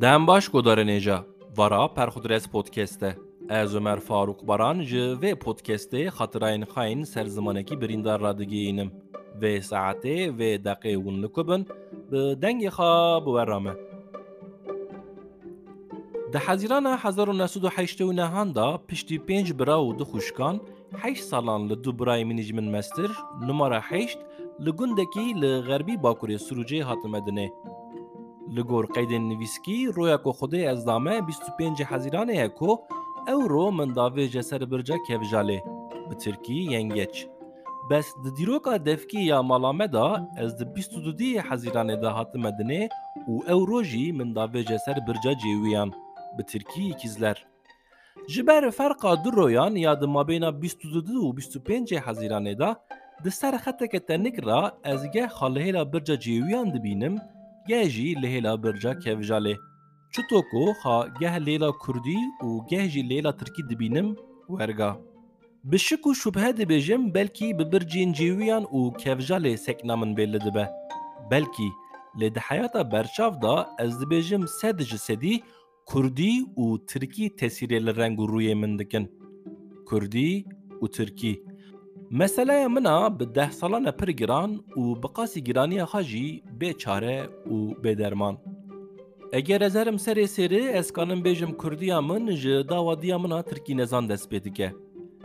Dem baş godarenêja Vara Perxudres podcast'e. Ez Ömer Faruk Baran ji vê podcastê xatirayên xayên ser zimanekî birîndar radigihînim. Vê saetê vê deqê hûn li ku bin bi dengê xwe biwera me. Di hezîrana hezar û nesûd û heştê û nehan da piştî pênc bira û du xuşkan heşt salan li du birayê min ji min mestir numara heşt li gundekî li xerbî Bakurê Sûrûcê hatime dinê. Li gor qeydên nivîskî roya ku Xwedê ez dame 25 hezîranê ye ku ew ro min davê ji ser birca kevjalê bi Tirkî yengeç. Bes di dîroka devkî ya mala me da ez di 22 hezîranê de hatime dinê û ew ro jî min davê ji ser birca cêwiyan bi Tirkî ikizler. Ji ber ferqa du royan ya di mabêna 22 û 25 hezîranê da di ser xeteke tenik ra ez geh xalihêla birca cêwiyan dibînim geh jî lihêla birca kevjalê. Çito ku xa geh lêla Kurdî û geh jî lêla Tirkî dibînim werga. Bi şik û şubhe dibêjim belkî bi bircên cêwiyan û kevjalê sekna min bêli dibe. Belkî lê di heyata berçav da ez dibêjim sed ji sedî Kurdî û Tirkî tesîrê li reng û rûyê min dikin. Kurdî. E pir giran û bi qasî giraniya xwe jî bêçare û bêderman. Eger ez herim serê sêrê ez kanim bêjim Kurdiya min ji dawadiya min a Tirkî nezan dest pê dike.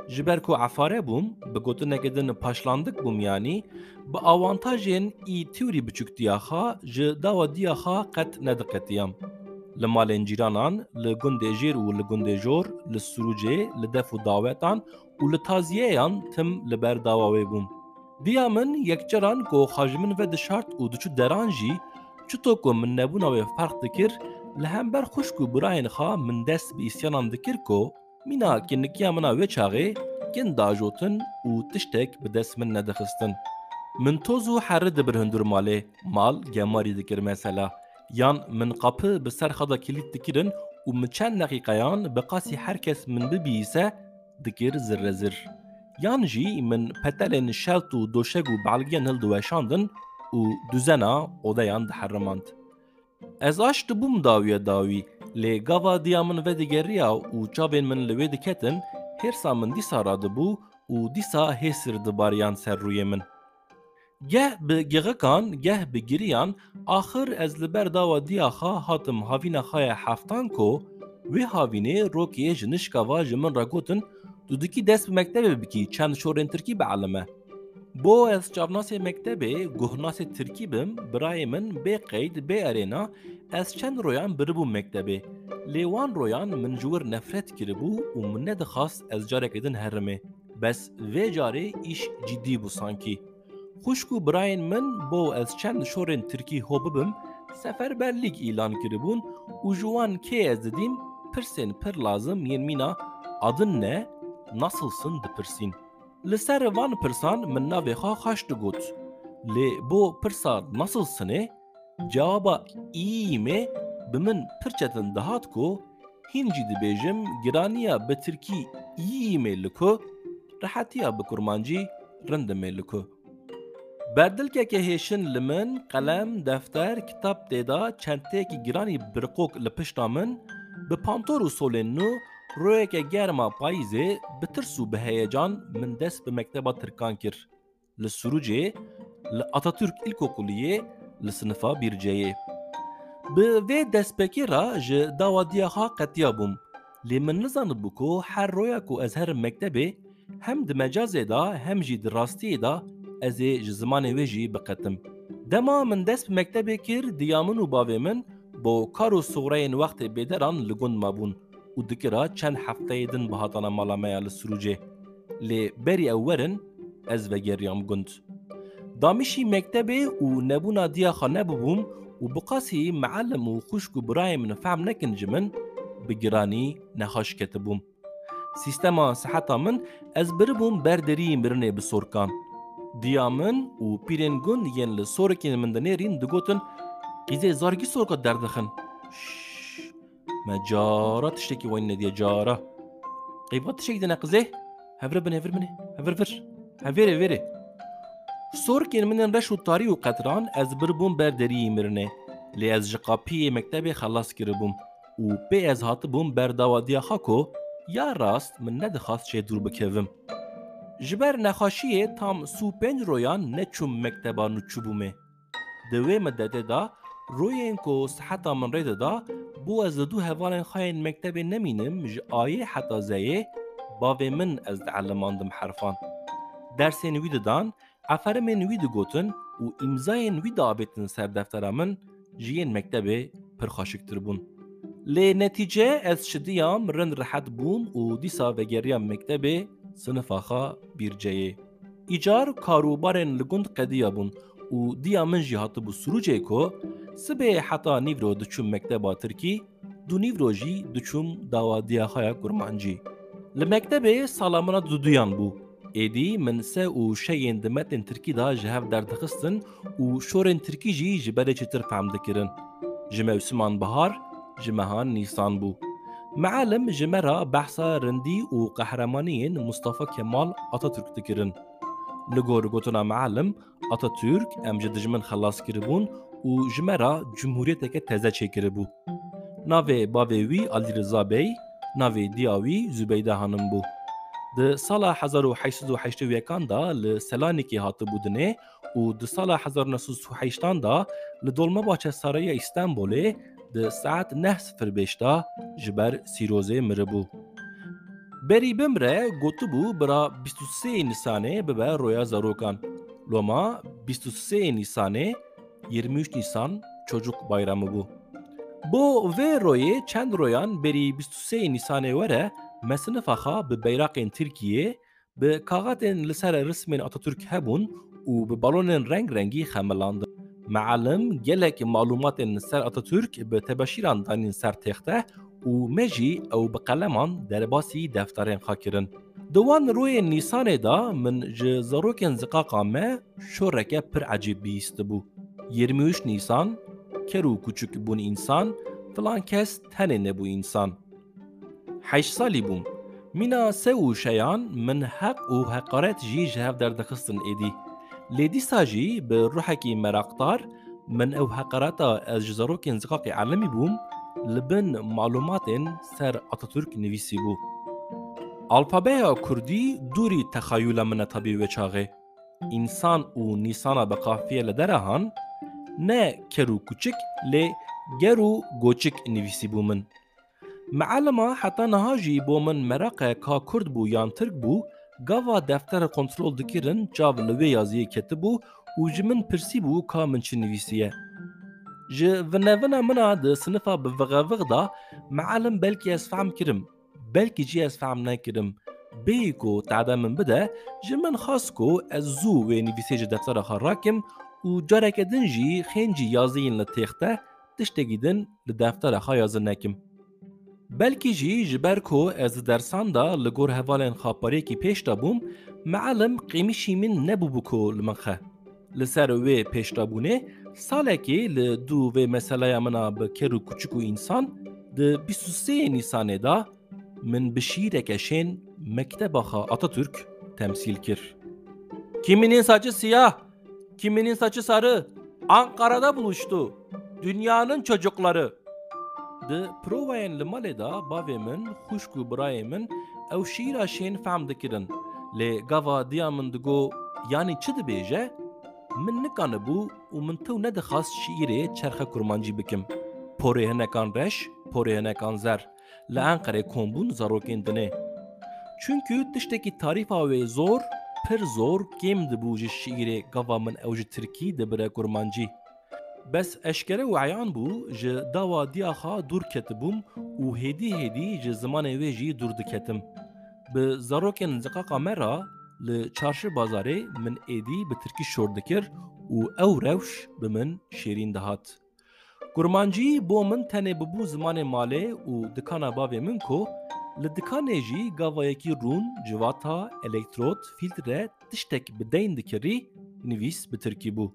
Ji ber ku efare bûm, bi gotinekê din paşlandik bûm yanî, bi awantajên î tîwrî biçûktiya xwe ji dawadiya xwe qet nediqetiyam. Li malên cîranan, li gundê jêr û li gundê jor, li Sûrûcê, li def û dawetan û li taziyeyan tim li ber dawa wê bûm. Diya min yekçeran ku xwe ji min ve dişart û diçû deran jî çito ku min nebûna wê ferq dikir, li hember xuşk û birayên xwe min dest bi îsyanan dikir ku mîna kinnikiya min a wê çaxê kin dajotin û tiştek bi dest min nedixistin. Min toz û herî dibir hundur malê, mal gemarî dikir mesela. Yan min qapı bi ser kilît dikirin û min çend deqîqeyan bi qasî herkes min bibîse dikir zirre zir. Yan jî min petelên şelt û doşek û belgiyan hil diweşandin û duzena odeyan diherrimand. Ez aş dibûm dawiye dawî lê gava diya min vedigeriya û çavên min li wê diketin hêrsa min dîsa radibû û dîsa hêsir dibariyan ser rûyê min. Geh bi gexikan geh bi giriyan axir ez li ber dawa diya xwe hatim havîna xwe ya heftan ku wê havînê rokiyê ji nişka va ji min ragotin tu dikî dest bi mektebê bikî çend. Bo ez çavnasê mektebê guhnasê Tirkî bim birayê min bê qeyd bê erêna ez çend royan biribûm mektebê. Lê royan min nefret kiribû û min nedixwast ez carekê din herimê. Bes vê carê îş ciddî bû sankî. Xuşk û birayên min bo ez çend şorên Tirkî ho bibim seferberlik îlan kiribûn û ji wan kê ez didîm pirsên pir lazim yên mîna adin ne nasılsın dipirsîn. Li ser van pirsan min navê xwe xweş digot. Lê bo pirsa nasılsınê cewaba î me bi min pir çetin dihat ku hîn jî dibêjim giraniya bi Tirkî î mê li ku rehetiya bi kurmancî. Berdilkeke hêşin li min qelem, defter, kitap têda çenteyekî giranî birqok li pişta min bi pantor û solên nû royeke germa payîzê bi tirs û bi heyecan min dest bi mekteba Tirkan kir. Li Sûrûcê li Atatürk İlkokuliyê li sinifa bîrceyê. Bi vê destpêkê ra ji dawadiya xwe qetiya bûm. Lê min nizanibû ku her roya ku ez herim mektebê hem di mecazê da hem jî ez ê ji zimanê wê jî biqetim. Dema min dest mektebê kir diya min û bavê min bo kar û soğreyên wextê bêderan li gund mabûn û dikira çend hefteyê din bi hatana mala me li Sûrûcê. Lê berî ew werin ez vegeriyam gund. Damişî mektebê û nebûna diya xwe nebibûm û bi qasî meelim û xuşk û birayên min fehm nekin ji min bi giranî nexweş ketibûm. Sîstema siheta min ez biribûm ber deriyê mirinê bi sorkan. Diya min û pîrên gund yên li sorekên min de nêrîn digotin qîzê zargî sorka derdixin. Me cara tiştekî wan nediye cara. Qeyva tişek dine qizê? Hevre bin hevir min hevir vir. Hevêrê vêrê. Sorkên min reş û tarî û qetran ez birbûm ber deriyê mirinê. لێ ez ji qapiyê mektebê xelas kiribûm û pê ez hatibûm berdawadiya Ji ber nexweşiyê tam sû pênc royan neçûm mekteba nû çûbûmê. Di wê middetê da royên ku siheta min rê dida bû ez li dû hevalên xayên mektebê nemînim ji ayê heta zeyê bavê min ez dielemandim herfan. Dersên wî didan, eferimên wî digotin û îmzayên wî diabêtin ser deftera min ji yên mektebê pir xweşiktir bûn. Lê netîce ez şidiyam rind rihet bûm û dîsa vegeriyam mektebê sinifa xwe bîrceyê. Îcar karûbarên li gund qediya bûn û diya min jî hatibû Sûrûcê ku sibê heta nîvro diçûm mekteba Tirkî, du nîvro jî diçûm dawadiya xwe ya kurmancî. Li mektebê sala min du duyan bû. Êdî min se û şeyên di metên Tirkî da ji hev derdixistin û şorên Tirkî jî ji berê çêtir fehm dikirin. Ji mewsiman bihar, ji mehan. معالم جمرا بحثا رندی و قهرمانیین مصطفى کمال اتاتورک دکرن. لگور گوتنا معالم اتاتورک ام جدجمن خلاص کربون و جمرا جمهوریت که تزه چه بو ناوی باوی علی رضا بی ناوی دیاوی زبیده هانم بو. د سال 1881 دا ل سلانیکی هات بودنه او د سال 1908 دا ل دولمه باچه سرای استانبوله di saet neh sifir beş da ji ber sîrozê miribû. Berî bimre gotibû bira 23 Nisanê bibe roya zarokan. Loma 23 Nisanê 23 Nisan çocuk bayramı bû. Bo vê royê çend royan berî 23 Nisanê were me sinifa xwe bi beyraqên Tirkiyê bi kaxetên li ser rismên Atatürk hebûn û bi balonên reng rengî xemilandin. Meelim gelek malumatên ser Atatürk bi tebeşîran danîn ser texte û me jî ew bi qeleman derbasî defterên xwe kirin. Di wan royên Nîsanê da min ji zarokên ziqaqa me şoreke pir ecîb bîstibû. 23 Nîsan, ker û küçük bûn însan, filan kes tenê nebû însan. Heş salî bûm. Mîna se û şeyan min heq û heqaret jî ji hev derdixistin êdî. Lê dîsa jî bi ruhekî merakdar min ew heqareta ez ji zarokên ziqaqê elemî bûm li bin malumatên ser Atatürk nivîsî bû. Alfabeya Kurdî dûrî texayûla min e tabî wê çaxê. İnsan û nîsana bi qafiye li derahan, ne ker û küçik lê ger û goçik nivîsî bû min. Meelima gava deftera kontrol dikirin çav li wê yaziyê ketibû û ji min pirsî bû ka min çi nivîsiye. Ji vinevina mina di sinifa bi viqeviq da meelim belkî ez fehm kirim, belkî jî ez fehm nekirim. Bêyî ku tade min bide, ji min xas ku ez zû wê nivîsê ji deftera xwe rakim û careke din jî xêncî yaziyên li têxte tiştekî din li deftera xwe yazin nekim. Di dersan da li gor hevalên xaparêkî pêş da bûm, meelim qîmişî min nebûbû ku li min xe. Li ser wê pêşdabûnê, salekê li dû vê meseleya mina bi ker û küçük û însan di 23 Nîsanê da min bi şîreke şên mekteba xwe Atatürk temsîl kir. Kiminin saçı siyah, kiminin saçı sarı. Ankara'da buluştu. Dünyanın çocukları. Di provayên li malê da bavê min, xuşk û birayê min ew şîra şên fehm dikirin. Lê gava diya min digo yanî çi dibêje? Min nikanibû û min tew nedixwast şîrê çerxe kurmancî bikim. Porê hinekan reş, porê hinekan zer. Li Enqerê kombûn zarokên dinê. Çünkü tiştekî tarîfa wê zor, pir zor kêm dibû ji şîrê gava min ew ji Tirkî dibire kurmancî. Bes eşkere û eyan bû ji dawa diya xwe dûr ketibûm û hêdî hêdî ji zimanê wê jî dûr diketim. Bi zarokên ziqaqa me ra li çarşi bazarê min êdî bi tirkî şor dikir û ew rewş bi min şêrîn dihat. Kurmancî bo min tenê bibû zimanê malê û dikana bavê min ku li dikanê jî gavayekî rûn, civata, elektrot, fîltre tiştek bi deyn dikirî nivîs bi tirkî bû.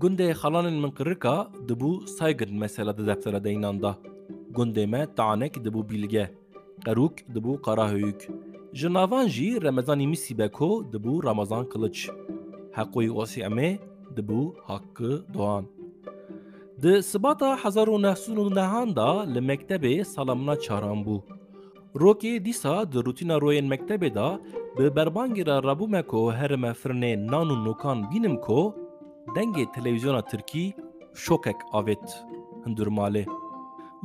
Gundê xalanên min qirika dibû saygir mesela di deftera deynan da. Me tanek dibû bîlge. Qerûk dibû qarahöyük. Ji navan jî Remezanî Misîbeko dibû Ramazan Kılıç. Heqoyê Osî Emê dibû Hakkı Doğan. Di sibata hezar û nehsûn û nehan da li mektebê salamina çaran bû. Rokê dîsa di rûtîna royên mektebê da bi berbangîra rabûme ku herime firnê nan û nokan bînim dengê televizyona Tirkî şokek avêt hundir malê.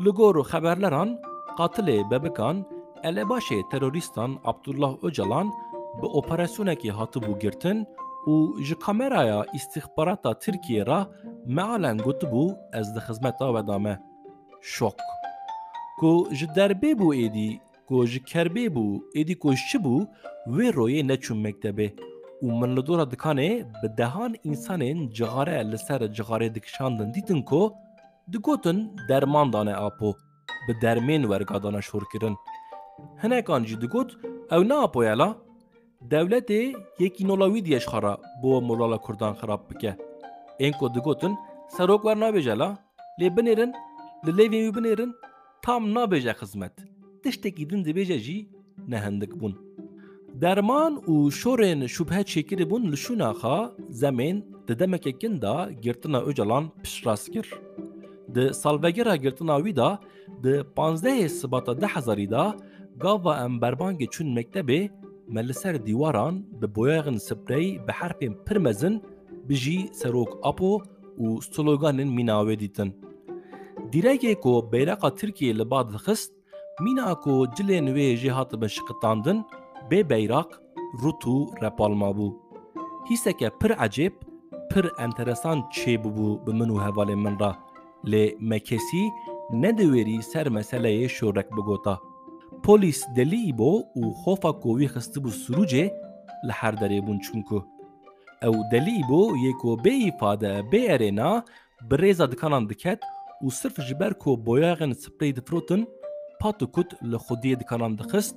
Li gor xeberleran qatilê bebikan elebaşê terorîstan Abdullah Öcalan bi operasyonekî hatibû girtin û ji kameraya îstixbarata Tirkiye ra mealen gotibû ez di xizmeta we da me. Şok. Ku ji derbê bû êdî ku ji kerbê bû êdî ku şi bû wê royê neçûn mektebê û min li dora dikanê bi dehan însanên cixare li ser cixarê dikişandin dîtin ku digotin derman dane apo bi dermên wergadana şorkirin. Hinekan jî digot ew ne apoya la? Devletê yekî nola wî diyeşxara bo molala Kurdan xirab bike. Ên ku digotin serok wer nabêje la? Lê binêrin, li lêvên wî binêrin, tam nabêje xizmet. Tiştekî din dibêje jî nehendik bûn. Derman û şorên şubhe çêkirî bûn li şûnaxa zemên di demekekin da girtina Öcalan pişrast kir. Di salvegera girtina wî da di 15 Sibata 2000 da gava em berbangê çûn mektebê me li ser dîwaran bi boyayên sprey bi herpên pir mezin bijî serok apo û sloganên mînawê dîtin. Dîrekê ku beyreqa Tirkiye li ba dixist, mîna ku cilên wê jê hatibin şiqitandin, bê beyrak, rût û repalma bû. Hîseke pir ecêb, pir enteresan çêbûbû bi min û hevalên min ra. Lê me kesî nedewêrî ser meseleyê şorek bigota. Polîs delî îbo û xofa ku wî xistibû Sûrûcê li her derê bûn çûnku. Ew delî îbo yê ku bê erêna bi rêza dikanan diket û sirf ji ber ku boyayên sprey difirotin, pat û kut li xwediyê dikanan dixist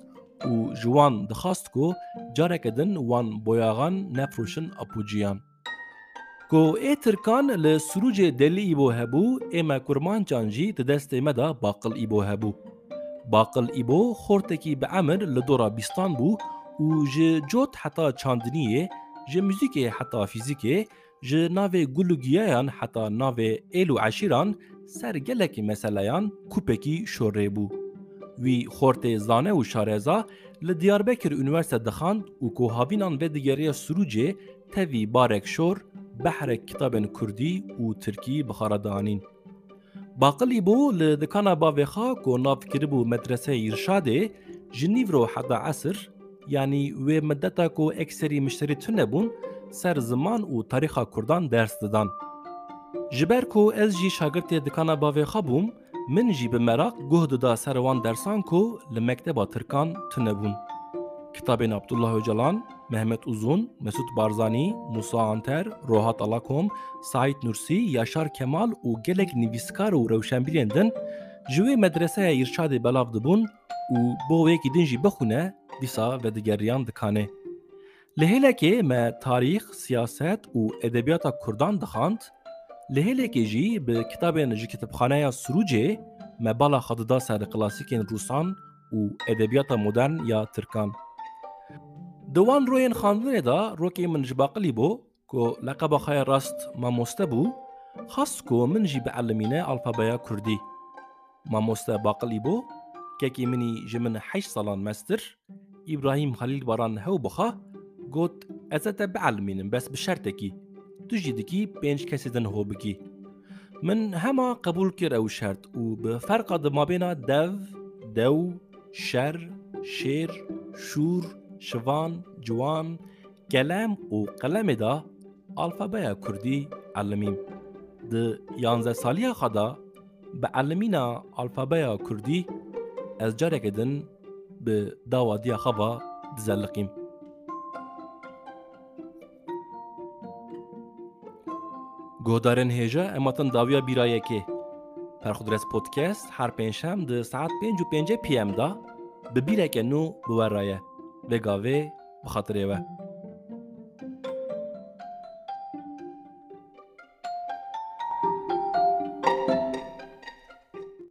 û ji wan dixwast ku careke din wan boyagan nefroşin apûciyan. Ku ê Tirkan li Sûrûcê delî îbo hebû, ê me kurmancan jî di destê me da baqil îbo hebû. Baqil îbo xortekî bi emir li dora bîstan bû û ji cot heta çandiniyê, ji müzîkê heta fîzîkê, ji navê gul û giyayan heta navê êl û eşîran ser gelekî meseleyan kupekî şorê bû. Wî xortê zane û şareza li Diyarbekir Üniversite dixand û ku havînan vê digeriya Sûrûcê tevî barek şor, behrek kitabên Kurdî û Tirkî bixara danîn. Baqilî bû li dikana bavêxa ku nav kiribû medreseyê îrşadê ji nîvro heta esir yanî wê middeta ku ekserî mişterî tune bûn ser ziman û tarîxa Kurdan ders didan. Ji ber ku ez jî şagirtê dikana bavêxa bûm, min jî bi merak guh dida ser wan dersan ku li mekteba Tirkan tune bûn. Kitabên Abdullah Öcalan, Mehmet Uzun, Mesut Barzani, Musa Anter, Rohat Alakom, Said Nursi, Yaşar Kemal û gelek nivîskar û rewşenbîrên din ji wê medreseya îrşadê belav dibûn û bo wekî din jî bixûne dîsa vedigeriyan dikane. Li hêlekê me tarîx, siyaset û edebiyata Kurdan dixand, li hêlekê jî bi kitabên ji kitêbxaneya Sûrûcê me bala xedida ser klasîkên Rûsan û edebiyata modern ya Tirkan. Di wan royên xandinê da rokê min ji baqilî bû ku leqeba xwe ya rast mamoste bû, xast ku min jî bielimîne alfabeya Kurdî. Mamoste baqilî bû, kekê minî ji min heşt salan mestir, İbrahîm Xelîl Baran hew bixa, got ez te bielimînim bes bi şertekî. Tu jî dikî pênc kesê din hov bikî. Min hema qebûl kir ew şert û bi ferqa di mabêna dev, dew, şer, şêr, şûr, şivan, ciwan, kelem û qelemê da alfabeya Kurdî elimîm. Di yanze saliya xwe da bi elimîna alfabeya Kurdî ez carekê din bi dawa diya xwe dizelliqîm. گودارن هجا اما تن داویا بیرای اکی پر پودکست هر پینش ده ساعت پینج و پینجه پی ام دا به بیر نو بوار رایه به گاوی بخاطره وی